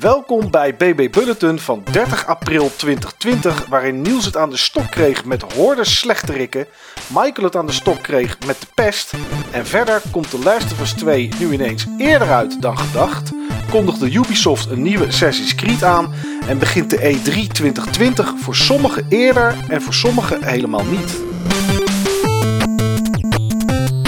Welkom bij BB Bulletin van 30 april 2020, waarin Niels het aan de stok kreeg met hoorders slechterikken, Michael het aan de stok kreeg met de pest en verder komt The Last of Us 2 nu ineens eerder uit dan gedacht, kondigde Ubisoft een nieuwe Assassin's Creed aan en begint de E3 2020 voor sommigen eerder en voor sommigen helemaal niet.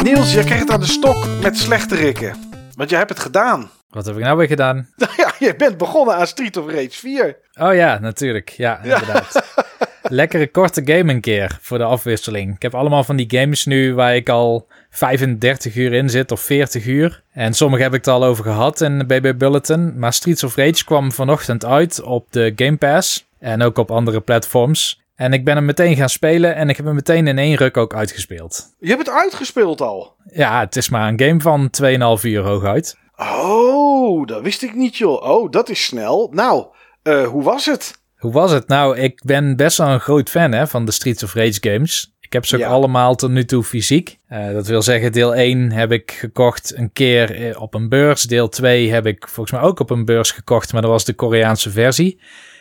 Niels, jij kreeg het aan de stok met slechterikken, want jij hebt het gedaan. Wat heb ik nou weer gedaan? Nou ja, je bent begonnen aan Street of Rage 4. Oh ja, natuurlijk. Ja, inderdaad. Lekkere korte game een keer voor de afwisseling. Ik heb allemaal van die games nu waar ik al 35 uur in zit of 40 uur. En sommige heb ik het al over gehad in de BB Bulletin. Maar Streets of Rage kwam vanochtend uit op de Game Pass. En ook op andere platforms. En ik ben hem meteen gaan spelen en ik heb hem meteen in één ruk ook uitgespeeld. Je hebt het uitgespeeld al? Ja, het is maar een game van 2,5 uur hooguit. Oh, dat wist ik niet, joh. Oh, dat is snel. Nou, uh, hoe was het? Hoe was het? Nou, ik ben best wel een groot fan hè, van de Streets of Rage games. Ik heb ze ook Ja. allemaal tot nu toe fysiek. Eh, dat wil zeggen, deel 1 heb ik gekocht een keer eh, op een beurs. Deel 2 heb ik volgens mij ook op een beurs gekocht, maar dat was de Koreaanse versie.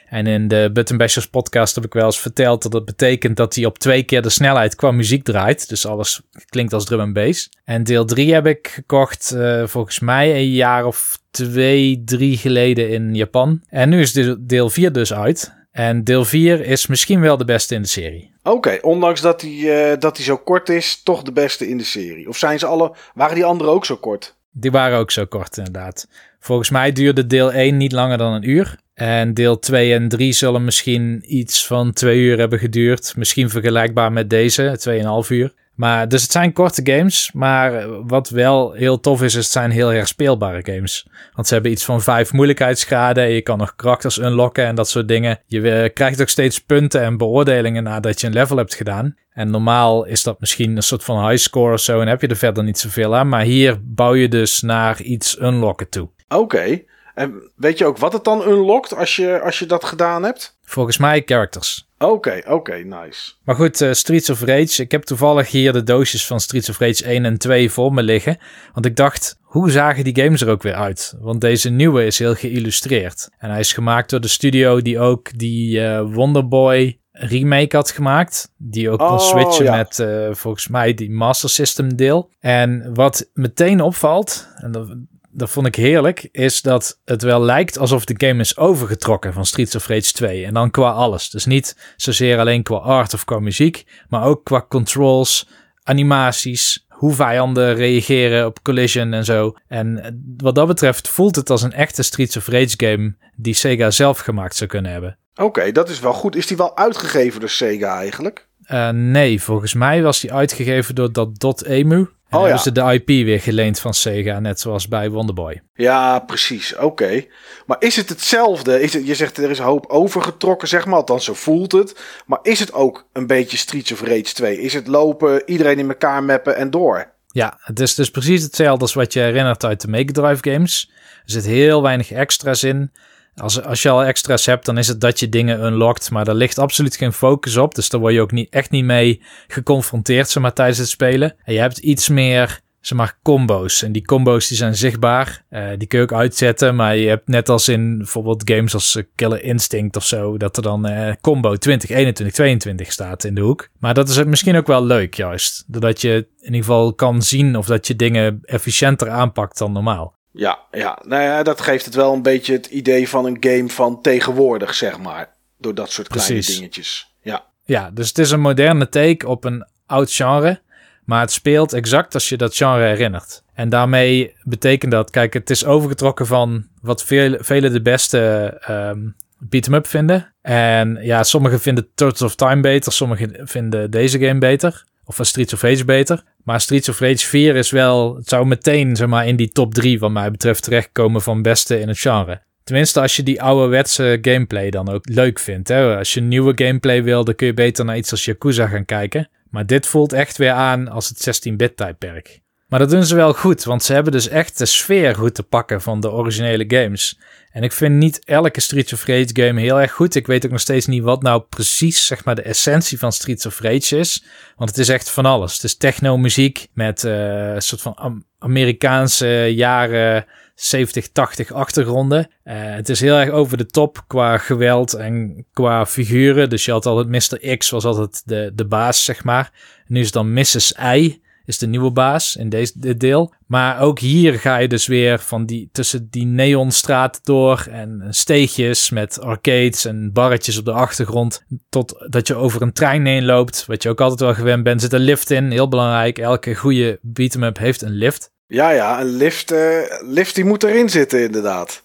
En in de Button Bashers podcast heb ik wel eens verteld dat dat betekent dat hij op twee keer de snelheid qua muziek draait. Dus alles klinkt als drum en bass. En deel 3 heb ik gekocht eh, volgens mij een jaar of twee, drie geleden in Japan. En nu is deel- deel 4 dus uit. En deel 4 is misschien wel de beste in de serie. Oké, ondanks dat hij eh, dat hij zo kort is, toch de beste in de serie. Of zijn ze alle, waren die anderen ook zo kort? Die waren ook zo kort, inderdaad. Volgens mij duurde deel 1 niet langer dan een uur. En deel 2 en 3 zullen misschien iets van twee uur hebben geduurd. Misschien vergelijkbaar met deze, 2,5 uur. Maar, dus het zijn korte games. Maar wat wel heel tof is, is het zijn heel erg speelbare games. Want ze hebben iets van vijf moeilijkheidsgraden. En je kan nog karakters unlocken en dat soort dingen. Je eh, krijgt ook steeds punten en beoordelingen nadat je een level hebt gedaan. En normaal is dat misschien een soort van high score of zo. En heb je er verder niet zoveel aan. Maar hier bouw je dus naar iets unlocken toe. Oké. En weet je ook wat het dan unlockt als je, als je dat gedaan hebt? Volgens mij characters. Oké, oké, nice. Maar goed, eh, Streets of Rage. Ik heb toevallig hier de doosjes van Streets of Rage 1 en 2 voor me liggen. Want ik dacht, hoe zagen die games er ook weer uit? Want deze nieuwe is heel geïllustreerd. En hij is gemaakt door de studio die ook die eh, Wonderboy remake had gemaakt. Die ook kon Oh, switchen ja. met eh, volgens mij die Master System deel. En wat meteen opvalt, en dat, dat vond ik heerlijk, is dat het wel lijkt alsof de game is overgetrokken van Streets of Rage 2. En dan qua alles. Dus niet zozeer alleen qua art of qua muziek, maar ook qua controls, animaties, hoe vijanden reageren op collision en zo. En wat dat betreft voelt het als een echte Streets of Rage game die Sega zelf gemaakt zou kunnen hebben. Oké, dat is wel goed. Is die wel uitgegeven door Sega eigenlijk? Eh, nee, volgens mij was die uitgegeven door dat Dot Emu. En Oh hebben ja. ze de IP weer geleend van Sega, net zoals bij Wonderboy. Ja, precies. Oké. Maar is het hetzelfde? Is het, je zegt er is een hoop overgetrokken, zeg maar. Althans, zo voelt het. Maar is het ook een beetje Streets of Rage 2? Is het lopen, iedereen in elkaar mappen en door? Ja, het is dus precies hetzelfde als wat je herinnert uit de Mega Drive games. Er zit heel weinig extra's in. Als, als je al extra's hebt, dan is het dat je dingen unlockt. Maar daar ligt absoluut geen focus op. Dus daar word je ook niet, echt niet mee geconfronteerd zeg maar, tijdens het spelen. En je hebt iets meer zeg maar, combo's. En die combo's die zijn zichtbaar. Eh, die kun je ook uitzetten. Maar je hebt net als in bijvoorbeeld games als eh, Killer Instinct of zo... dat er dan eh, combo 20, 21, 22 staat in de hoek. Maar dat is misschien ook wel leuk juist. Doordat je in ieder geval kan zien of dat je dingen efficiënter aanpakt dan normaal. Ja, ja. Nou ja, dat geeft het wel een beetje het idee van een game van tegenwoordig, zeg maar. Door dat soort kleine Precies. dingetjes. Ja. Ja, dus het is een moderne take op een oud genre. Maar het speelt exact als je dat genre herinnert. En daarmee betekent dat, kijk, het is overgetrokken van wat veel, velen de beste ehm beat 'em up vinden. En ja, sommigen vinden Turtles of Time beter, sommigen vinden deze game beter. Of van Streets of Rage beter. Maar Streets of Rage 4 is wel, het zou meteen zeg maar, in die top 3 wat mij betreft terechtkomen van beste in het genre. Tenminste, als je die ouderwetse gameplay dan ook leuk vindt. Hè? Als je nieuwe gameplay wil, dan kun je beter naar iets als Yakuza gaan kijken. Maar dit voelt echt weer aan als het 16-bit tijdperk. Maar dat doen ze wel goed, want ze hebben dus echt de sfeer goed te pakken van de originele games. En ik vind niet elke Streets of Rage game heel erg goed. Ik weet ook nog steeds niet wat nou precies zeg maar, de essentie van Streets of Rage is. Want het is echt van alles. Het is techno-muziek met uh, een soort van Amerikaanse jaren 70, 80 achtergronden. Uh, het is heel erg over de top qua geweld en qua figuren. Dus je had altijd Mr. X, was altijd de, de baas, zeg maar. nu is het dan Mrs. I is de nieuwe baas in deze, dit deel. Maar ook hier ga je dus weer van die, tussen die neonstraat door en, steegjes met arcades en barretjes op de achtergrond. Tot dat je over een trein heen loopt, wat je ook altijd wel gewend bent. Zit een lift in, heel belangrijk. Elke goede beat'em-up heeft een lift. Ja, ja, een lift, uh, lift die moet erin zitten inderdaad.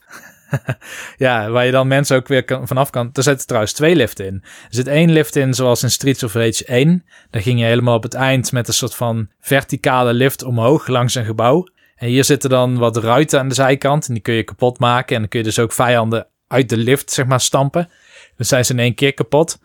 ja, waar je dan mensen ook weer vanaf kan. Er zitten trouwens twee liften in. Er zit één lift in, zoals in Streets of Rage 1. Daar ging je helemaal op het eind met een soort van verticale lift omhoog langs een gebouw. En hier zitten dan wat ruiten aan de zijkant. En die kun je kapot maken. En dan kun je dus ook vijanden uit de lift, zeg maar, stampen. Dan zijn ze in één keer kapot.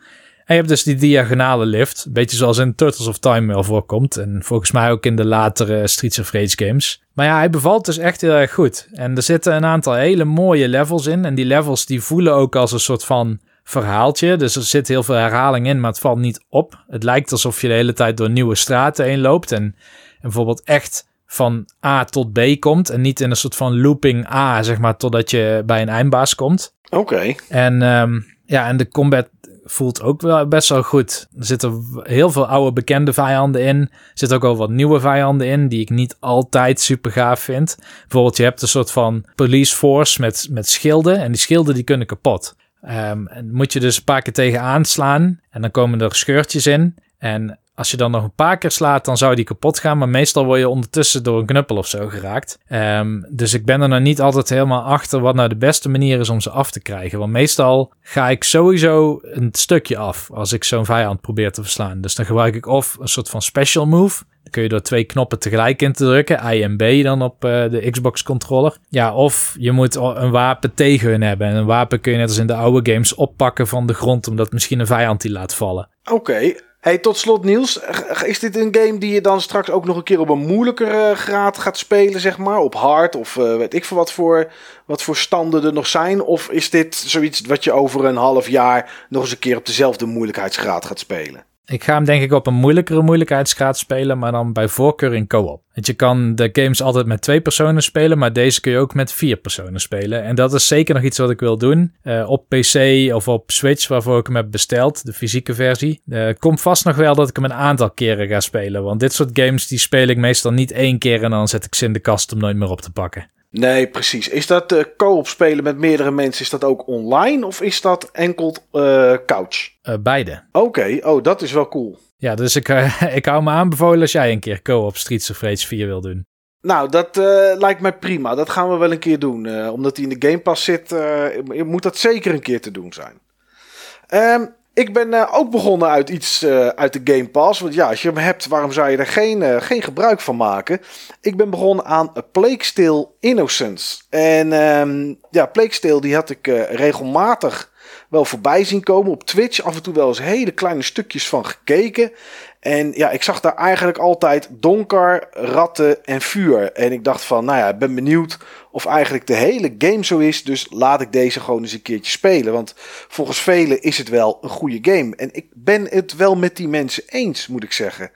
En je hebt dus die diagonale lift. Een beetje zoals in Turtles of Time wel voorkomt. En volgens mij ook in de latere Streets of Rage games. Maar ja, hij bevalt dus echt heel erg goed. En er zitten een aantal hele mooie levels in. En die levels die voelen ook als een soort van verhaaltje. Dus er zit heel veel herhaling in, maar het valt niet op. Het lijkt alsof je de hele tijd door nieuwe straten heen loopt. En, en bijvoorbeeld echt van A tot B komt. En niet in een soort van looping A, zeg maar, totdat je bij een eindbaas komt. Oké. En um, ja, en de combat voelt ook wel best wel goed. Er zitten heel veel oude bekende vijanden in. Er zitten ook al wat nieuwe vijanden in die ik niet altijd super gaaf vind. Bijvoorbeeld je hebt een soort van police force met, met schilden en die schilden die kunnen kapot. Um, en moet je dus een paar keer tegen aanslaan en dan komen er scheurtjes in. En als je dan nog een paar keer slaat, dan zou die kapot gaan. Maar meestal word je ondertussen door een knuppel of zo geraakt. Um, dus ik ben er nog niet altijd helemaal achter wat nou de beste manier is om ze af te krijgen. Want meestal ga ik sowieso een stukje af als ik zo'n vijand probeer te verslaan. Dus dan gebruik ik of een soort van special move. Dan kun je door twee knoppen tegelijk in te drukken. I en B dan op uh, de Xbox controller. Ja, of je moet een wapen tegen hun hebben. En een wapen kun je net als in de oude games oppakken van de grond. Omdat misschien een vijand die laat vallen. Oké, Hey, tot slot Niels, is dit een game die je dan straks ook nog een keer op een moeilijkere graad gaat spelen, zeg maar? Op hard of uh, weet ik veel wat voor, wat voor standen er nog zijn? Of is dit zoiets wat je over een half jaar nog eens een keer op dezelfde moeilijkheidsgraad gaat spelen? Ik ga hem denk ik op een moeilijkere moeilijkheidsgraad spelen, maar dan bij voorkeur in co-op. Want je kan de games altijd met twee personen spelen, maar deze kun je ook met vier personen spelen. En dat is zeker nog iets wat ik wil doen. Uh, op PC of op Switch, waarvoor ik hem heb besteld, de fysieke versie. Uh, komt vast nog wel dat ik hem een aantal keren ga spelen. Want dit soort games die speel ik meestal niet één keer en dan zet ik ze in de kast om nooit meer op te pakken. Nee, precies. Is dat uh, co-op spelen met meerdere mensen, is dat ook online of is dat enkel uh, couch? Uh, beide. Oké, oh, dat is wel cool. Ja, dus ik, ik hou me aanbevolen als jij een keer co-op Streets of Rage 4 wil doen. Nou, dat lijkt mij prima. Dat gaan we wel een keer doen. omdat hij in de Game Pass zit, moet dat zeker een keer te doen zijn. Um, ik ben uh, ook begonnen uit iets uh, uit de Game Pass. Want ja, als je hem hebt, waarom zou je er geen, uh, geen gebruik van maken? Ik ben begonnen aan A Plague Innocence. En um, ja, Plague die had ik regelmatig wel voorbij zien komen op Twitch. Af en toe wel eens hele kleine stukjes van gekeken. En ja, ik zag daar eigenlijk altijd donker, ratten en vuur. En ik dacht van, nou ja, ik ben benieuwd of eigenlijk de hele game zo is. Dus laat ik deze gewoon eens een keertje spelen. Want volgens velen is het wel een goede game. En ik ben het wel met die mensen eens, moet ik zeggen.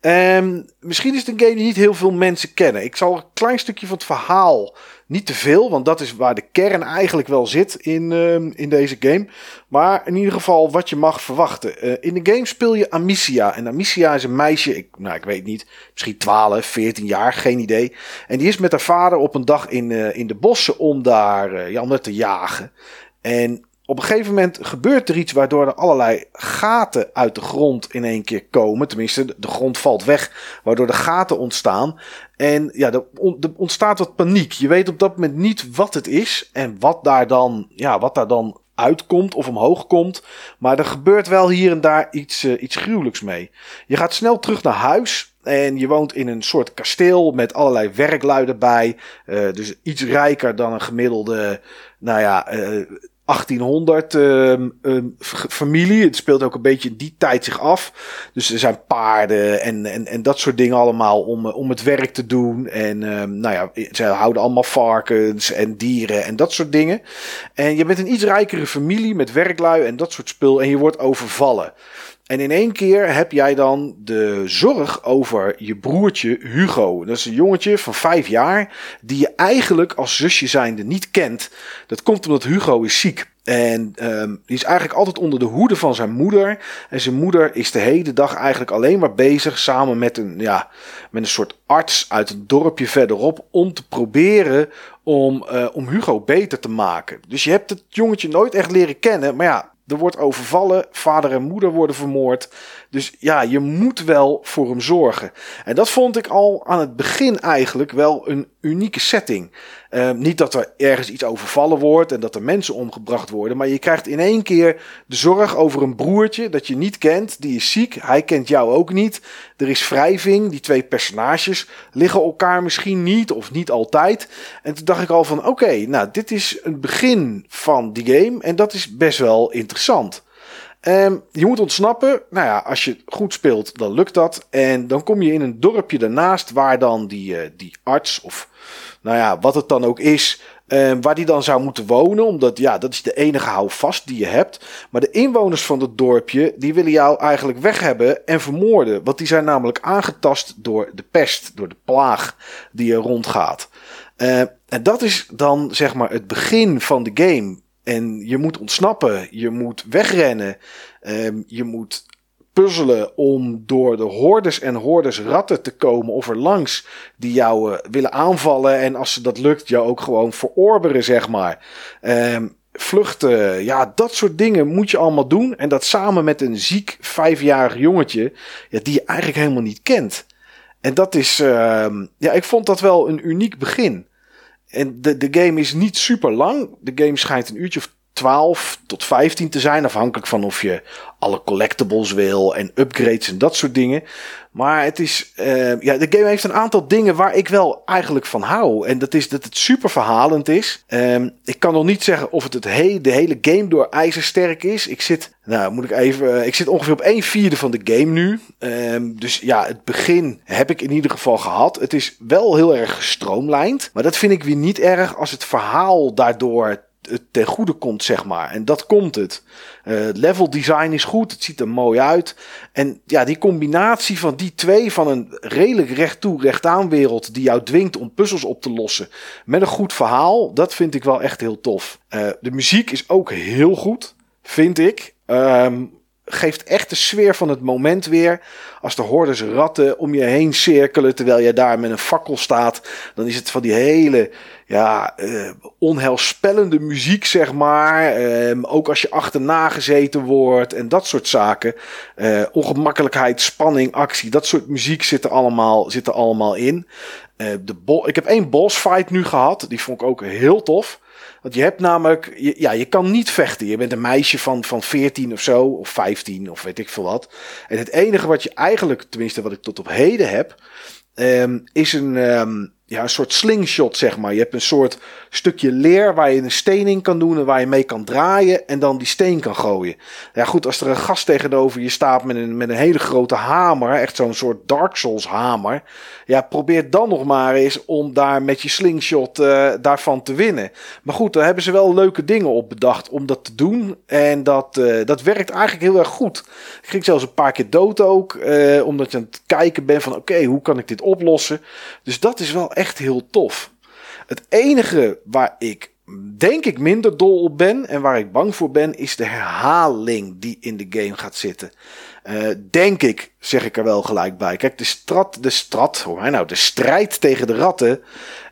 Um, misschien is het een game die niet heel veel mensen kennen. Ik zal een klein stukje van het verhaal niet te veel, want dat is waar de kern eigenlijk wel zit in, uh, in deze game. Maar in ieder geval wat je mag verwachten. Uh, in de game speel je Amicia. En Amicia is een meisje, ik, nou, ik weet niet, misschien 12, 14 jaar, geen idee. En die is met haar vader op een dag in, uh, in de bossen om daar ja, om te jagen. En op een gegeven moment gebeurt er iets waardoor er allerlei gaten uit de grond in één keer komen. Tenminste, de grond valt weg, waardoor er gaten ontstaan. En ja, er, ontstaat wat paniek. Je weet op dat moment niet wat het is en wat daar dan, ja, wat daar dan uitkomt of omhoog komt. Maar er gebeurt wel hier en daar iets, uh, iets gruwelijks mee. Je gaat snel terug naar huis. En je woont in een soort kasteel met allerlei werkluiden bij. Uh, dus iets rijker dan een gemiddelde, nou ja, uh, 1800 ehm, ehm, familie. Het speelt ook een beetje die tijd zich af. Dus er zijn paarden en, en, en dat soort dingen allemaal om, om het werk te doen. En um, nou ja, ze houden allemaal varkens en dieren en dat soort dingen. En je bent een iets rijkere familie met werklui en dat soort spul. En je wordt overvallen. En in één keer heb jij dan de zorg over je broertje Hugo. Dat is een jongetje van vijf jaar die je eigenlijk als zusje zijnde niet kent. Dat komt omdat Hugo is ziek. En um, die is eigenlijk altijd onder de hoede van zijn moeder. En zijn moeder is de hele dag eigenlijk alleen maar bezig samen met een, ja, met een soort arts uit een dorpje verderop. Om te proberen om, uh, om Hugo beter te maken. Dus je hebt het jongetje nooit echt leren kennen. Maar ja, er wordt overvallen, vader en moeder worden vermoord. Dus ja, je moet wel voor hem zorgen. En dat vond ik al aan het begin eigenlijk wel een unieke setting. Uh, niet dat er ergens iets overvallen wordt en dat er mensen omgebracht worden. Maar je krijgt in één keer de zorg over een broertje dat je niet kent. Die is ziek. Hij kent jou ook niet. Er is wrijving. Die twee personages liggen elkaar misschien niet of niet altijd. En toen dacht ik al van oké, nou dit is een begin van die game. En dat is best wel interessant. Um, je moet ontsnappen. Nou ja, als je goed speelt, dan lukt dat. En dan kom je in een dorpje daarnaast waar dan die, uh, die arts of nou ja, wat het dan ook is, uh, waar die dan zou moeten wonen. Omdat ja, dat is de enige houvast die je hebt. Maar de inwoners van het dorpje, die willen jou eigenlijk weg hebben en vermoorden. Want die zijn namelijk aangetast door de pest, door de plaag die er rondgaat. Uh, en dat is dan zeg maar het begin van de game. En je moet ontsnappen, je moet wegrennen, um, je moet puzzelen om door de hordes en hordes ratten te komen of er langs die jou uh, willen aanvallen en als ze dat lukt jou ook gewoon verorberen zeg maar. Um, vluchten, ja dat soort dingen moet je allemaal doen en dat samen met een ziek vijfjarig jongetje ja, die je eigenlijk helemaal niet kent. En dat is, uh, ja ik vond dat wel een uniek begin. En de, de game is niet super lang. De game schijnt een uurtje of 12 tot 15 te zijn. Afhankelijk van of je alle collectibles wil en upgrades en dat soort dingen. Maar het is, uh, ja, de game heeft een aantal dingen waar ik wel eigenlijk van hou. En dat is dat het super verhalend is. Um, ik kan nog niet zeggen of het, het he de hele game door ijzersterk is. Ik zit, nou moet ik even, uh, ik zit ongeveer op 1 vierde van de game nu. Um, dus ja, het begin heb ik in ieder geval gehad. Het is wel heel erg gestroomlijnd. Maar dat vind ik weer niet erg als het verhaal daardoor het ten goede komt, zeg maar. En dat komt het. Uh, level design is goed, het ziet er mooi uit. En ja, die combinatie van die twee, van een redelijk recht toe, recht aan wereld, die jou dwingt om puzzels op te lossen, met een goed verhaal, dat vind ik wel echt heel tof. Uh, de muziek is ook heel goed, vind ik. Um, geeft echt de sfeer van het moment weer. Als de hordes ratten om je heen cirkelen terwijl je daar met een fakkel staat, dan is het van die hele ja, uh, onheilspellende muziek, zeg maar. Uh, ook als je achterna gezeten wordt en dat soort zaken. Uh, ongemakkelijkheid, spanning, actie, dat soort muziek zit er allemaal, zit er allemaal in. de ik heb één boss fight nu gehad, die vond ik ook heel tof. Want je hebt namelijk, ja, je kan niet vechten. Je bent een meisje van, van 14 of zo, of 15 of weet ik veel wat. En het enige wat je eigenlijk, tenminste wat ik tot op heden heb, um, is een, um, ja, een soort slingshot, zeg maar. Je hebt een soort stukje leer waar je een steen in kan doen en waar je mee kan draaien en dan die steen kan gooien. Ja, goed, als er een gast tegenover je staat met een, met een hele grote hamer, echt zo'n soort Dark Souls hamer, ja, probeer dan nog maar eens om daar met je slingshot uh, daarvan te winnen. Maar goed, daar hebben ze wel leuke dingen op bedacht om dat te doen en dat, uh, dat werkt eigenlijk heel erg goed. Ik ging zelfs een paar keer dood ook, uh, omdat je aan het kijken bent van oké, hoe kan ik dit oplossen? Dus dat is wel echt heel tof. Het enige waar ik denk ik minder dol op ben en waar ik bang voor ben, is de herhaling die in de game gaat zitten. Uh, denk ik, zeg ik er wel gelijk bij. Kijk, de strat, de strat, hoor mij nou, de strijd tegen de ratten,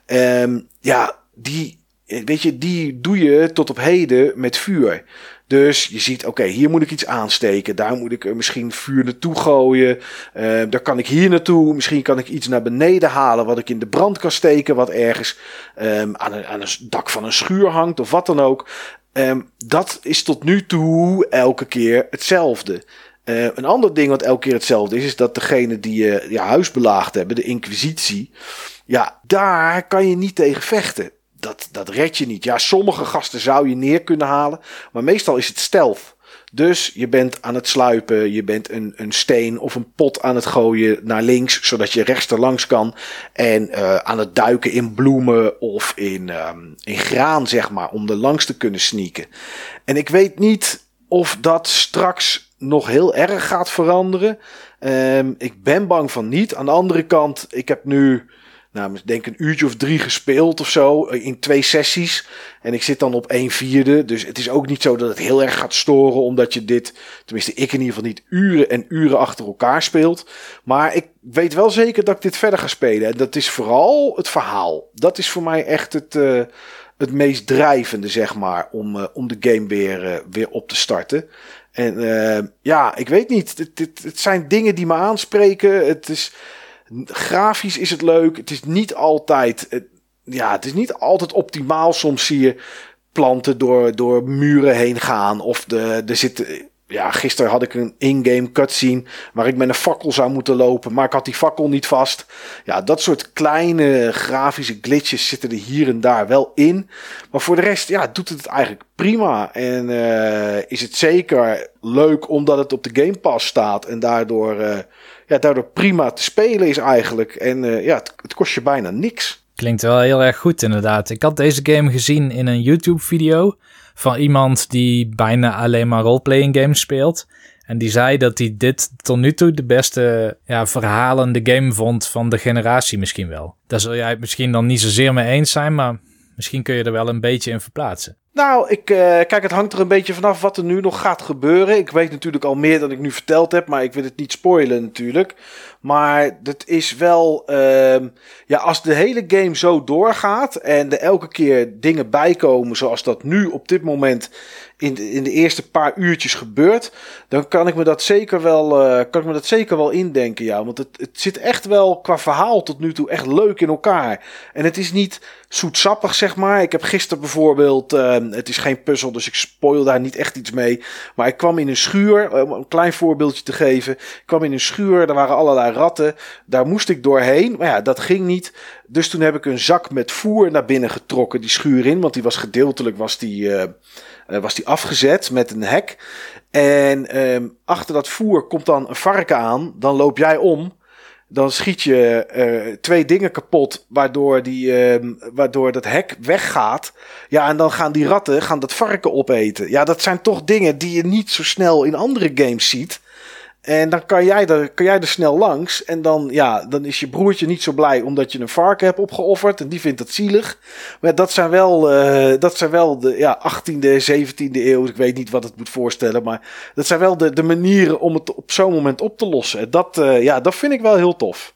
um, ja, die, weet je, die doe je tot op heden met vuur. Dus je ziet, oké, hier moet ik iets aansteken. Daar moet ik misschien vuur naartoe gooien. Uh, daar kan ik hier naartoe. Misschien kan ik iets naar beneden halen wat ik in de brand kan steken. Wat ergens um, aan, een, aan een dak van een schuur hangt of wat dan ook. Um, dat is tot nu toe elke keer hetzelfde. Uh, een ander ding wat elke keer hetzelfde is, is dat degene die je huis belaagd hebben, de Inquisitie. Ja, daar kan je niet tegen vechten dat, dat red je niet. Ja, sommige gasten zou je neer kunnen halen. Maar meestal is het stealth. Dus je bent aan het sluipen, je bent een, een steen of een pot aan het gooien naar links, zodat je rechts langs kan. En uh, aan het duiken in bloemen of in, um, in graan, zeg maar, om er langs te kunnen sneaken. En ik weet niet of dat straks nog heel erg gaat veranderen. Um, ik ben bang van niet. Aan de andere kant, ik heb nu nou, ik denk een uurtje of drie gespeeld of zo. Eh, in twee sessies. En ik zit dan op één vierde. Dus het is ook niet zo dat het heel erg gaat storen. Omdat je dit, tenminste ik in ieder geval niet, uren en uren achter elkaar speelt. Maar ik weet wel zeker dat ik dit verder ga spelen. En dat is vooral het verhaal. Dat is voor mij echt het, uh, het meest drijvende, zeg maar. Om, uh, om de game weer, weer op te starten. En ja, ik weet niet. Het, het zijn dingen die me aanspreken. Het is Grafisch is het leuk. Het is niet altijd. Ja, het is niet altijd optimaal. Soms zie je planten door, door muren heen gaan. Of de, er zit. Ja, gisteren had ik een in-game cutscene waar ik met een fakkel zou moeten lopen, maar ik had die fakkel niet vast. Ja, dat soort kleine grafische glitches zitten er hier en daar wel in. Maar voor de rest, ja, doet het eigenlijk prima. En uh, is het zeker leuk omdat het op de Game Pass staat en daardoor uh, ja, daardoor prima te spelen is eigenlijk. En uh, ja, het, kost je bijna niks. Klinkt wel heel erg goed inderdaad. Ik had deze game gezien in een YouTube video van iemand die bijna alleen maar roleplaying games speelt. En die zei dat hij dit tot nu toe de beste ja, verhalende game vond van de generatie misschien wel. Daar zul jij het misschien dan niet zozeer mee eens zijn, maar misschien kun je er wel een beetje in verplaatsen. Nou, ik, uh, kijk, het hangt er een beetje vanaf wat er nu nog gaat gebeuren. Ik weet natuurlijk al meer dan ik nu verteld heb, maar ik wil het niet spoilen natuurlijk. Maar het is wel, uh, ja, als de hele game zo doorgaat en er elke keer dingen bijkomen zoals dat nu op dit moment in de, in de eerste paar uurtjes gebeurt, dan kan ik me dat zeker wel, uh, kan ik me dat zeker wel indenken, ja. Want het, het zit echt wel qua verhaal tot nu toe echt leuk in elkaar. En het is niet zoetsappig, zeg maar. Ik heb gisteren bijvoorbeeld, uh, het is geen puzzel, dus ik spoil daar niet echt iets mee. Maar ik kwam in een schuur, om een klein voorbeeldje te geven. Ik kwam in een schuur, er waren allerlei ratten. Daar moest ik doorheen, maar ja, dat ging niet. Dus toen heb ik een zak met voer naar binnen getrokken, die schuur in. Want die was gedeeltelijk, was die... was die afgezet met een hek. En um, achter dat voer komt dan een varken aan. Dan loop jij om. Dan schiet je uh, twee dingen kapot, waardoor, die, uh, waardoor dat hek weggaat. Ja, en dan gaan die ratten gaan dat varken opeten. Ja, dat zijn toch dingen die je niet zo snel in andere games ziet. En dan kan jij, er, kan jij er snel langs. En dan, ja, dan is je broertje niet zo blij omdat je een varken hebt opgeofferd. En die vindt dat zielig. Maar dat zijn wel, uh, dat zijn wel de ja, 18e, 17e eeuw. Ik weet niet wat het moet voorstellen. Maar dat zijn wel de, de manieren om het op zo'n moment op te lossen. En dat, uh, ja, dat vind ik wel heel tof.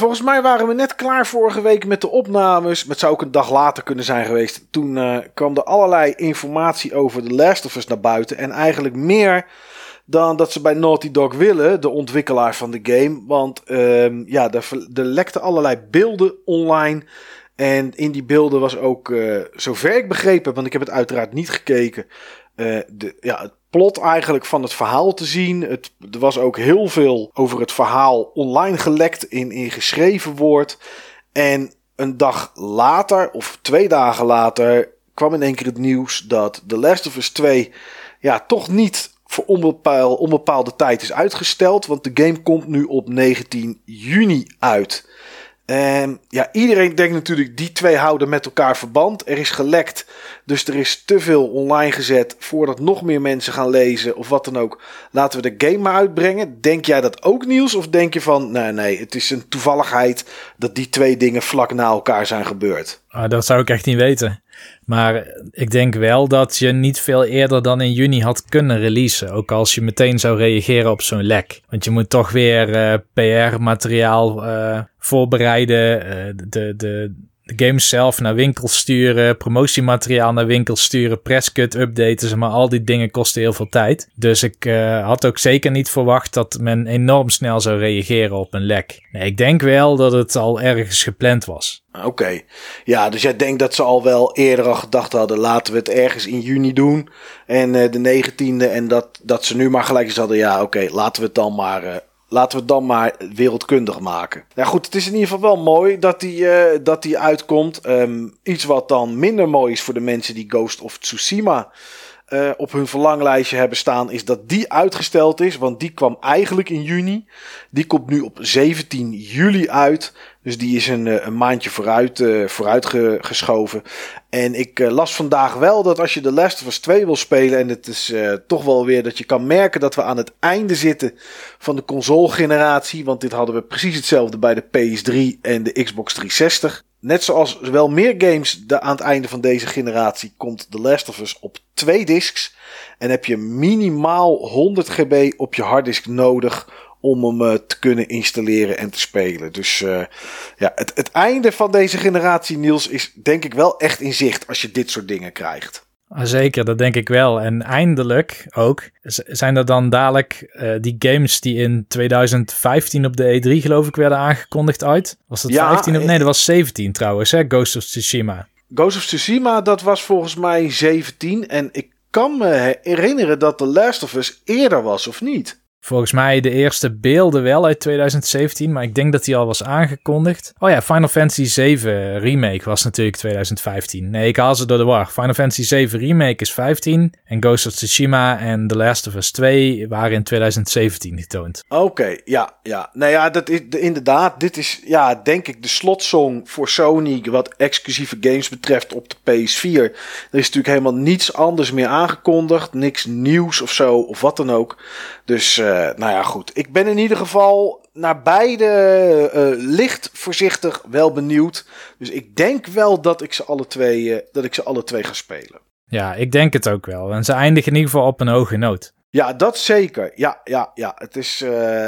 Volgens mij waren we net klaar vorige week met de opnames. Het zou ook een dag later kunnen zijn geweest. Toen uh, kwam er allerlei informatie over The Last of Us naar buiten. En eigenlijk meer dan dat ze bij Naughty Dog willen, de ontwikkelaar van de game. Want uh, ja, er, er lekten allerlei beelden online. En in die beelden was ook, uh, zover ik begrepen, want ik heb het uiteraard niet gekeken, uh, de, ja, het plot eigenlijk van het verhaal te zien. Het, er was ook heel veel over het verhaal online gelekt in, in geschreven woord. En een dag later, of twee dagen later, kwam in één keer het nieuws dat The Last of Us 2 ja, toch niet voor onbepaal, onbepaalde tijd is uitgesteld. Want de game komt nu op 19 juni uit. En ja, iedereen denkt natuurlijk, die twee houden met elkaar verband. Er is gelekt, dus er is te veel online gezet voordat nog meer mensen gaan lezen of wat dan ook. Laten we de game maar uitbrengen. Denk jij dat ook, Niels? Of denk je van, nee, nee, het is een toevalligheid dat die twee dingen vlak na elkaar zijn gebeurd? Ah, dat zou ik echt niet weten. Maar ik denk wel dat je niet veel eerder dan in juni had kunnen releasen. Ook als je meteen zou reageren op zo'n lek. Want je moet toch weer uh, PR-materiaal uh, voorbereiden. Uh, de, de, de games zelf naar winkels sturen, promotiemateriaal naar winkels sturen, presscut updaten, maar al die dingen kosten heel veel tijd. Dus ik uh, had ook zeker niet verwacht dat men enorm snel zou reageren op een lek. Nee, ik denk wel dat het al ergens gepland was. Oké, okay. ja, dus jij denkt dat ze al wel eerder al gedacht hadden, laten we het ergens in juni doen en uh, de 19e en dat, dat ze nu maar gelijk eens hadden, ja oké, laten we het dan maar uh, laten we het dan maar wereldkundig maken. Nou goed, het is in ieder geval wel mooi dat die, uh, dat die uitkomt. Um, iets wat dan minder mooi is voor de mensen die Ghost of Tsushima uh, op hun verlanglijstje hebben staan, is dat die uitgesteld is. Want die kwam eigenlijk in juni. Die komt nu op 17 juli uit. Dus die is een, eh, een maandje vooruit, uh, vooruit geschoven. En ik uh, las vandaag wel dat als je de Last of Us 2 wil spelen. En het is toch wel weer dat je kan merken dat we aan het einde zitten van de console-generatie. Want dit hadden we precies hetzelfde bij de PS3 en de Xbox 360. Net zoals wel meer games aan het einde van deze generatie komt The Last of Us op twee discs. En heb je minimaal 100 GB op je harddisk nodig om hem uh, te kunnen installeren en te spelen. Dus uh, ja, het, het einde van deze generatie, Niels, is denk ik wel echt in zicht als je dit soort dingen krijgt. Ah, zeker, dat denk ik wel. En eindelijk ook zijn er dan dadelijk uh, die games die in 2015 op de E3 geloof ik werden aangekondigd uit. Was dat ja, 15 of nee, dat was 17 trouwens, hè? Ghost of Tsushima. Ghost of Tsushima, dat was volgens mij 17 en ik kan me herinneren dat The Last of Us eerder was, of niet? Volgens mij de eerste beelden wel uit 2017, maar ik denk dat die al was aangekondigd. Oh ja, Final Fantasy 7 Remake was natuurlijk 2015. Nee, ik haal ze door de war. Final Fantasy 7 Remake is 15 en Ghost of Tsushima en The Last of Us 2 waren in 2017 getoond. Oké, ja, ja. Nou ja, dat is inderdaad, dit is ja, denk ik de slotsong voor Sony wat exclusieve games betreft op de PS4. Er is natuurlijk helemaal niets anders meer aangekondigd, niks nieuws of zo of wat dan ook. Dus uh, nou ja, goed. Ik ben in ieder geval naar beide uh, licht voorzichtig wel benieuwd. Dus ik denk wel dat ik ze alle twee, uh, dat ik ze alle twee ga spelen. Ja, ik denk het ook wel. En ze eindigen in ieder geval op een hoge noot. Ja, dat zeker. Ja, ja, ja. Het is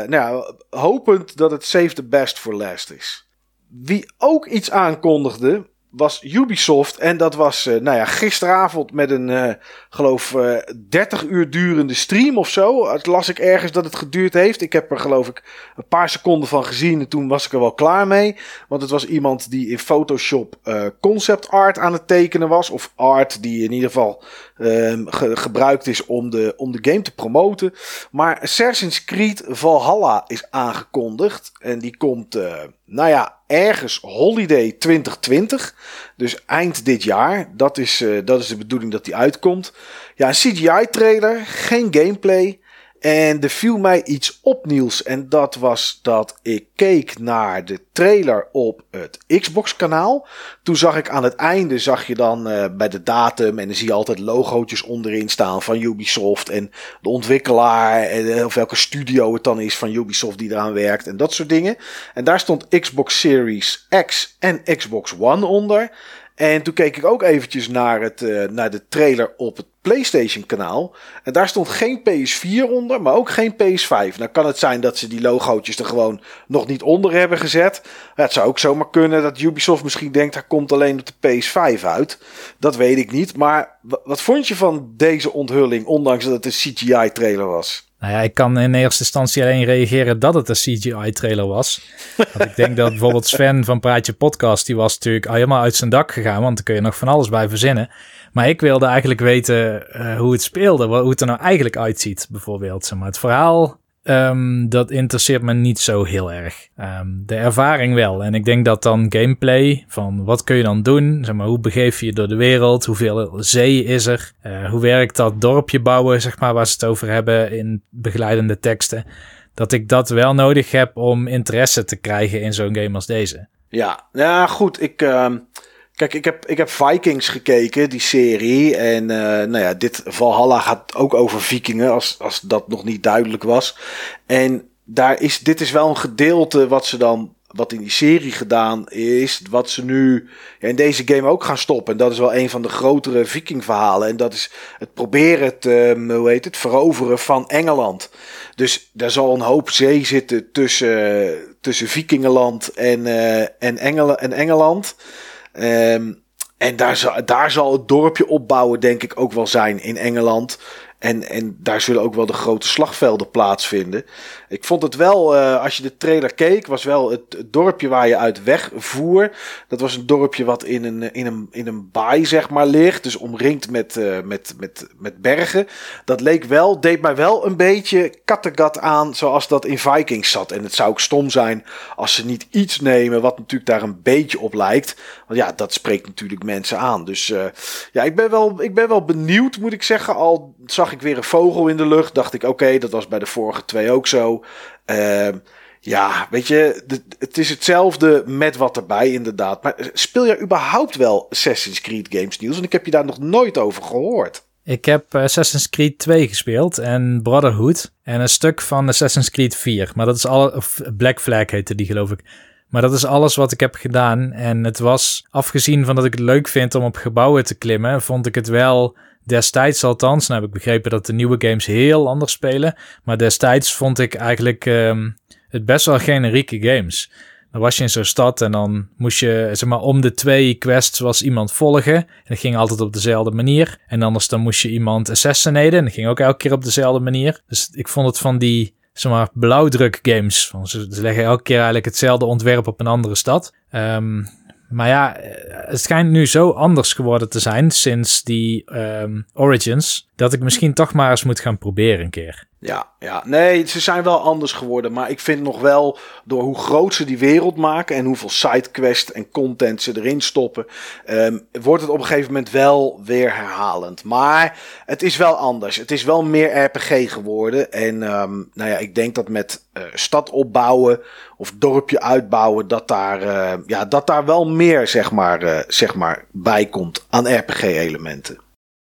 nou ja, hopend dat het save the best for last is. Wie ook iets aankondigde, was Ubisoft. En dat was, uh, nou ja, gisteravond met een, uh, geloof, uh, 30 uur durende stream of zo. Het las ik ergens dat het geduurd heeft. Ik heb er, geloof ik, een paar seconden van gezien. En toen was ik er wel klaar mee. Want het was iemand die in Photoshop concept art aan het tekenen was. Of art die in ieder geval ehm, ge gebruikt is om de, om de game te promoten. Maar Assassin's Creed Valhalla is aangekondigd. En die komt, nou ja, ergens holiday 2020. Dus eind dit jaar. Dat is, uh, dat is de bedoeling dat die uitkomt. Ja, CGI-trailer, geen gameplay. En er viel mij iets op. En dat was dat ik keek naar de trailer op het Xbox-kanaal. Toen zag ik aan het einde, zag je dan uh, bij de datum. En dan zie je altijd logootjes onderin staan van Ubisoft. En de ontwikkelaar. En, of welke studio het dan is van Ubisoft die eraan werkt. En dat soort dingen. En daar stond Xbox Series X en Xbox One onder. En toen keek ik ook eventjes naar, het, uh, naar de trailer op het PlayStation kanaal. En daar stond geen PS4 onder, maar ook geen PS5. Nou kan het zijn dat ze die logootjes er gewoon nog niet onder hebben gezet. het zou ook zomaar kunnen dat Ubisoft misschien denkt, hij komt alleen op de PS5 uit. Dat weet ik niet. Maar wat vond je van deze onthulling, ondanks dat het een CGI-trailer was? Nou ja, ik kan in eerste instantie alleen reageren dat het een CGI-trailer was. Want ik denk dat bijvoorbeeld Sven van Praatje Podcast, die was natuurlijk helemaal uit zijn dak gegaan, want daar kun je nog van alles bij verzinnen. Maar ik wilde eigenlijk weten uh, hoe het speelde, hoe het er nou eigenlijk uitziet, bijvoorbeeld. Zeg maar. Het verhaal Um, dat interesseert me niet zo heel erg. Um, de ervaring wel. En ik denk dat dan gameplay, van wat kun je dan doen? Zeg maar, hoe begeef je je door de wereld? Hoeveel zee is er? Uh, hoe werkt dat dorpje bouwen, zeg maar, waar ze het over hebben in begeleidende teksten? Dat ik dat wel nodig heb om interesse te krijgen in zo'n game als deze. Ja, ja goed. Ik... Uh... Kijk, ik heb, ik heb Vikings gekeken, die serie. En uh, nou ja, dit Valhalla gaat ook over vikingen, als, als dat nog niet duidelijk was. En daar is, dit is wel een gedeelte wat ze dan, wat in die serie gedaan is, wat ze nu in deze game ook gaan stoppen. En dat is wel een van de grotere vikingverhalen. En dat is het proberen te, hoe heet het, veroveren van Engeland. Dus daar zal een hoop zee zitten tussen, tussen Vikingenland en, uh, en, Engel, en Engeland. Um, en daar daar zal het dorpje opbouwen, denk ik, ook wel zijn in Engeland. En, en daar zullen ook wel de grote slagvelden plaatsvinden. Ik vond het wel, uh, als je de trailer keek, was wel het, dorpje waar je uit wegvoer. Dat was een dorpje wat in een, in een, in een baai, zeg maar, ligt. Dus omringd met, uh, met, met, met bergen. Dat leek wel, deed mij wel een beetje Kattegat aan, zoals dat in Vikings zat. En het zou ook stom zijn als ze niet iets nemen wat natuurlijk daar een beetje op lijkt. Want ja, dat spreekt natuurlijk mensen aan. Dus uh, ja, ik ben, wel, ik ben wel benieuwd, moet ik zeggen. Al zag ik weer een vogel in de lucht, dacht ik, oké, dat was bij de vorige twee ook zo. Uh, ja, weet je, het is hetzelfde met wat erbij, inderdaad. Maar speel je überhaupt wel Assassin's Creed games, Niels? En ik heb je daar nog nooit over gehoord. Ik heb Assassin's Creed 2 gespeeld en Brotherhood en een stuk van Assassin's Creed 4. Maar dat is alle, of Black Flag heette die geloof ik. Maar dat is alles wat ik heb gedaan. En het was, afgezien van dat ik het leuk vind om op gebouwen te klimmen, vond ik het wel destijds althans. Nou heb ik begrepen dat de nieuwe games heel anders spelen. Maar destijds vond ik eigenlijk um, het best wel generieke games. Dan was je in zo'n stad en dan moest je zeg maar om de twee quests was iemand volgen. En dat ging altijd op dezelfde manier. En anders dan moest je iemand assassinaten en dat ging ook elke keer op dezelfde manier. Dus ik vond het van die zeg maar blauwdruk games. Ze, leggen elke keer eigenlijk hetzelfde ontwerp op een andere stad. Um, maar ja, het schijnt nu zo anders geworden te zijn sinds die um, Origins, dat ik misschien toch maar eens moet gaan proberen een keer. Ja, ja, nee, ze zijn wel anders geworden. Maar ik vind nog wel, door hoe groot ze die wereld maken en hoeveel sidequest en content ze erin stoppen, um, wordt het op een gegeven moment wel weer herhalend. Maar het is wel anders. Het is wel meer RPG geworden. En um, nou ja, ik denk dat met uh, stad opbouwen of dorpje uitbouwen, dat daar, uh, ja, dat daar wel meer zeg maar, uh, zeg maar, bij komt aan RPG-elementen.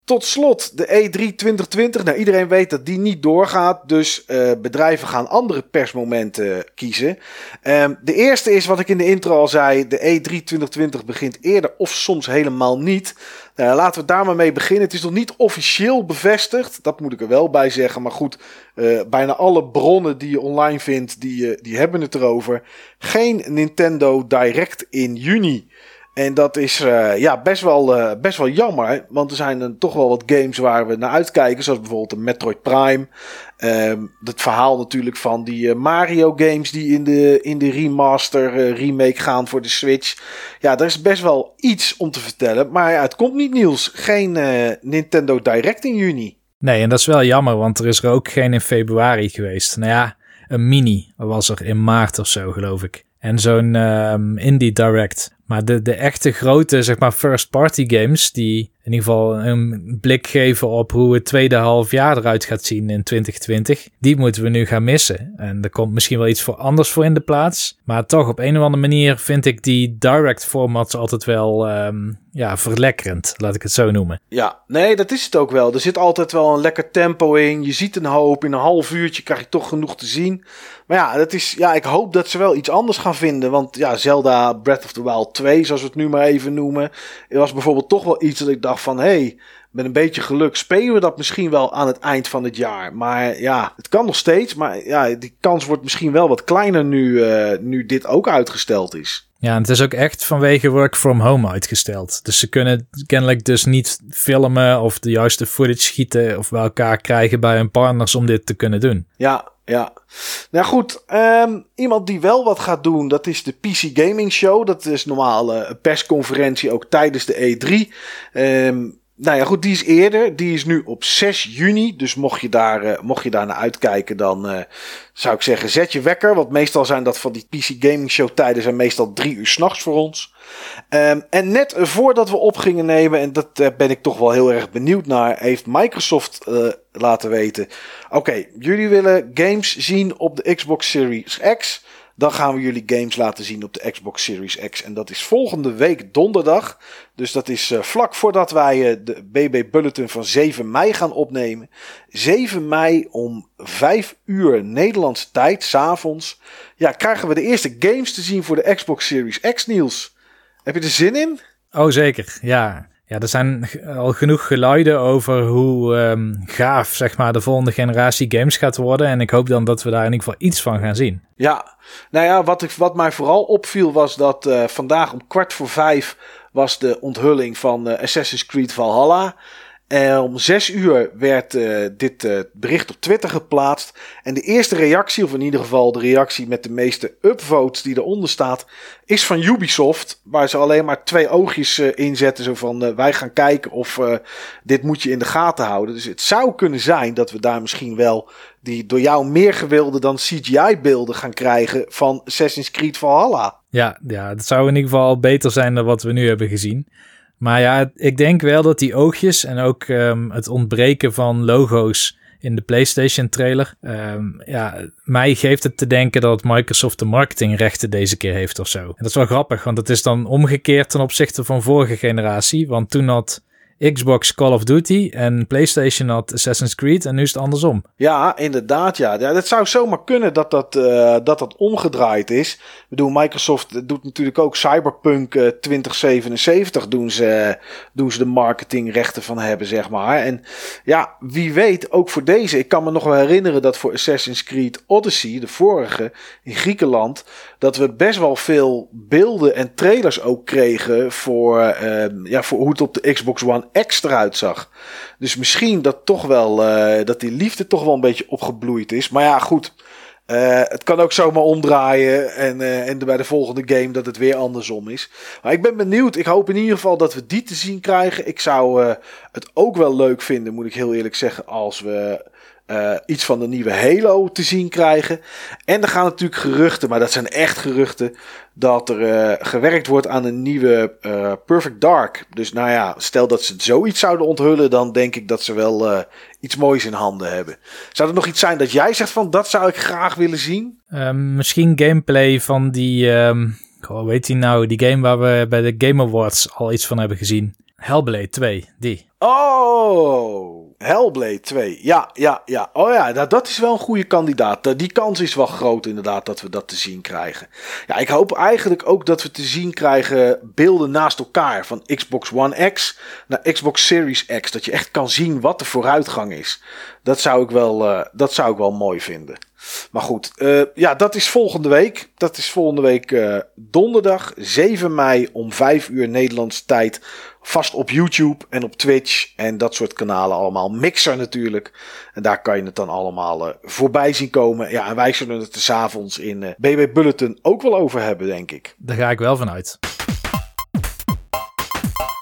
Tot slot de E3 2020. Nou, iedereen weet dat die niet doorgaat. Dus uh, bedrijven gaan andere persmomenten kiezen. Um, de eerste is wat ik in de intro al zei. De E3 2020 begint eerder of soms helemaal niet. Nou, laten we daar maar mee beginnen. Het is nog niet officieel bevestigd. Dat moet ik er wel bij zeggen. Maar goed, bijna alle bronnen die je online vindt, die, die hebben het erover. Geen Nintendo Direct in juni. En dat is uh, ja, best, wel, uh, best wel jammer. Want er zijn dan toch wel wat games waar we naar uitkijken. Zoals bijvoorbeeld de Metroid Prime. Um, het verhaal natuurlijk van die Mario games die in de, in de remaster remake gaan voor de Switch. Ja, daar is best wel iets om te vertellen. Maar ja, het komt niet nieuws. Geen Nintendo Direct in juni. Nee, en dat is wel jammer. Want er is er ook geen in februari geweest. Nou ja, een mini was er in maart of zo geloof ik. En zo'n um, Indie Direct. Maar de, de echte grote, zeg maar, first party games, die in ieder geval een blik geven op hoe het tweede half jaar eruit gaat zien in 2020, die moeten we nu gaan missen. En er komt misschien wel iets voor anders voor in de plaats. Maar toch, op een of andere manier vind ik die direct formats altijd wel um, ja, verlekkerend, laat ik het zo noemen. Ja, nee, dat is het ook wel. Er zit altijd wel een lekker tempo in. Je ziet een hoop. In een half uurtje krijg je toch genoeg te zien. Maar ja, dat is, ja, ik hoop dat ze wel iets anders gaan vinden. Want ja, Zelda Breath of the Wild 2, zoals we het nu maar even noemen, was bijvoorbeeld toch wel iets dat ik dacht van, hé, hey, met een beetje geluk spelen we dat misschien wel aan het eind van het jaar. Maar ja, het kan nog steeds. Maar ja, die kans wordt misschien wel wat kleiner nu, uh, nu dit ook uitgesteld is. Ja, en het is ook echt vanwege work from home uitgesteld. Dus ze kunnen kennelijk dus niet filmen of de juiste footage schieten of bij elkaar krijgen bij hun partners om dit te kunnen doen. Ja, ja. Nou goed, um, iemand die wel wat gaat doen, dat is de PC Gaming Show. Dat is normaal uh, een persconferentie ook tijdens de E3. Um, nou ja, goed, die is eerder. Die is nu op 6 juni. Dus mocht je daar, uh, mocht je daar naar uitkijken, dan uh, zou ik zeggen, zet je wekker. Want meestal zijn dat van die PC Gaming Show tijden zijn meestal drie uur s'nachts voor ons. Um, en net voordat we op gingen nemen, en dat uh, ben ik toch wel heel erg benieuwd naar, heeft Microsoft laten weten. Oké, jullie willen games zien op de Xbox Series X. Dan gaan we jullie games laten zien op de Xbox Series X. En dat is volgende week donderdag. Dus dat is uh, vlak voordat wij de BB Bulletin van 7 mei gaan opnemen. 7 mei om 5 uur Nederlandse tijd, s'avonds. Ja, krijgen we de eerste games te zien voor de Xbox Series X, Niels. Heb je er zin in? Oh, zeker. Ja, ja, er zijn al genoeg geluiden over hoe um, gaaf zeg maar, de volgende generatie games gaat worden. En ik hoop dan dat we daar in ieder geval iets van gaan zien. Ja, nou ja, wat, ik, wat mij vooral opviel was dat uh, vandaag om kwart voor vijf was de onthulling van uh, Assassin's Creed Valhalla. En om zes uur werd uh, dit uh, bericht op Twitter geplaatst. En de eerste reactie, of in ieder geval de reactie met de meeste upvotes die eronder staat, is van Ubisoft. Waar ze alleen maar twee oogjes uh, inzetten. Zo van wij gaan kijken of dit moet je in de gaten houden. Dus het zou kunnen zijn dat we daar misschien wel die door jou meer gewilde dan CGI-beelden gaan krijgen van Assassin's Creed Valhalla. Ja, ja, het zou in ieder geval beter zijn dan wat we nu hebben gezien. Maar ja, ik denk wel dat die oogjes en ook um, het ontbreken van logo's in de PlayStation trailer. Um, ja, mij geeft het te denken dat Microsoft de marketingrechten deze keer heeft of zo. En dat is wel grappig, want het is dan omgekeerd ten opzichte van vorige generatie. Want toen had Xbox Call of Duty en PlayStation had Assassin's Creed en nu is het andersom. Ja, inderdaad. Ja, ja dat zou zomaar kunnen dat dat, uh, dat dat omgedraaid is. Ik bedoel, Microsoft doet natuurlijk ook Cyberpunk uh, 2077 doen ze, doen ze de marketingrechten van hebben, zeg maar. En ja, wie weet, ook voor deze. Ik kan me nog wel herinneren dat voor Assassin's Creed Odyssey, de vorige, in Griekenland, dat we best wel veel beelden en trailers ook kregen voor, uh, ja, voor hoe het op de Xbox One X eruit zag. Dus misschien dat toch wel, uh, dat die liefde toch wel een beetje opgebloeid is. Maar ja, goed. Uh, het kan ook zomaar omdraaien en, uh, en bij de volgende game dat het weer andersom is. Maar ik ben benieuwd. Ik hoop in ieder geval dat we die te zien krijgen. Ik zou het ook wel leuk vinden, moet ik heel eerlijk zeggen, als we uh, iets van de nieuwe Halo te zien krijgen. En er gaan natuurlijk geruchten, maar dat zijn echt geruchten, dat er uh, gewerkt wordt aan een nieuwe uh, Perfect Dark. Dus nou ja, stel dat ze zoiets zouden onthullen, dan denk ik dat ze wel iets moois in handen hebben. Zou er nog iets zijn dat jij zegt van dat zou ik graag willen zien? Ehm, misschien gameplay van die, um, hoe weet hij nou, die game waar we bij de Game Awards al iets van hebben gezien. Hellblade 2, die. Oh, Hellblade 2. Ja, ja, ja. Oh ja, dat, dat is wel een goede kandidaat. Die kans is wel groot inderdaad dat we dat te zien krijgen. Ja, ik hoop eigenlijk ook dat we te zien krijgen beelden naast elkaar. Van Xbox One X naar Xbox Series X. Dat je echt kan zien wat de vooruitgang is. Dat zou ik wel, uh, dat zou ik wel mooi vinden. Maar goed, uh, ja, dat is volgende week. Dat is volgende week uh, donderdag 7 mei om 5 uur Nederlandse tijd vast op YouTube en op Twitch en dat soort kanalen allemaal. Mixer natuurlijk. En daar kan je het dan allemaal uh, voorbij zien komen. Ja, en wij zullen het er s'avonds in BB Bulletin ook wel over hebben, denk ik. Daar ga ik wel vanuit.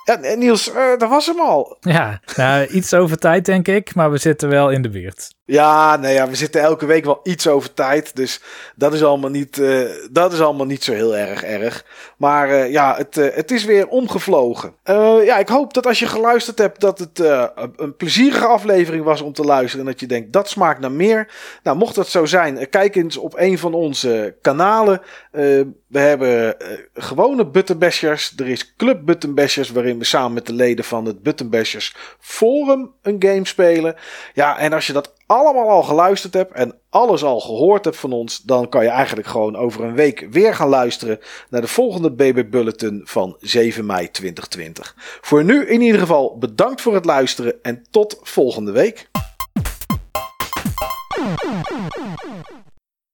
Ja, Niels, dat was hem al. Ja, nou, iets over tijd denk ik, maar we zitten wel in de buurt. Ja, nee, ja, we zitten elke week wel iets over tijd. Dus dat is allemaal niet, uh, dat is allemaal niet zo heel erg erg. Maar uh, ja, het, uh, het is weer omgevlogen. ja, ik hoop dat als je geluisterd hebt, dat het een plezierige aflevering was om te luisteren. En dat je denkt, dat smaakt naar meer. Nou, mocht dat zo zijn, kijk eens op een van onze kanalen. we hebben gewone Buttonbashers. Er is Club Buttonbashers, waarin we samen met de leden van het Buttonbashers Forum een game spelen. Ja, en als je dat allemaal al geluisterd hebt en alles al gehoord hebt van ons, dan kan je eigenlijk gewoon over een week weer gaan luisteren naar de volgende BB Bulletin van 7 mei 2020. Voor nu in ieder geval bedankt voor het luisteren en tot volgende week.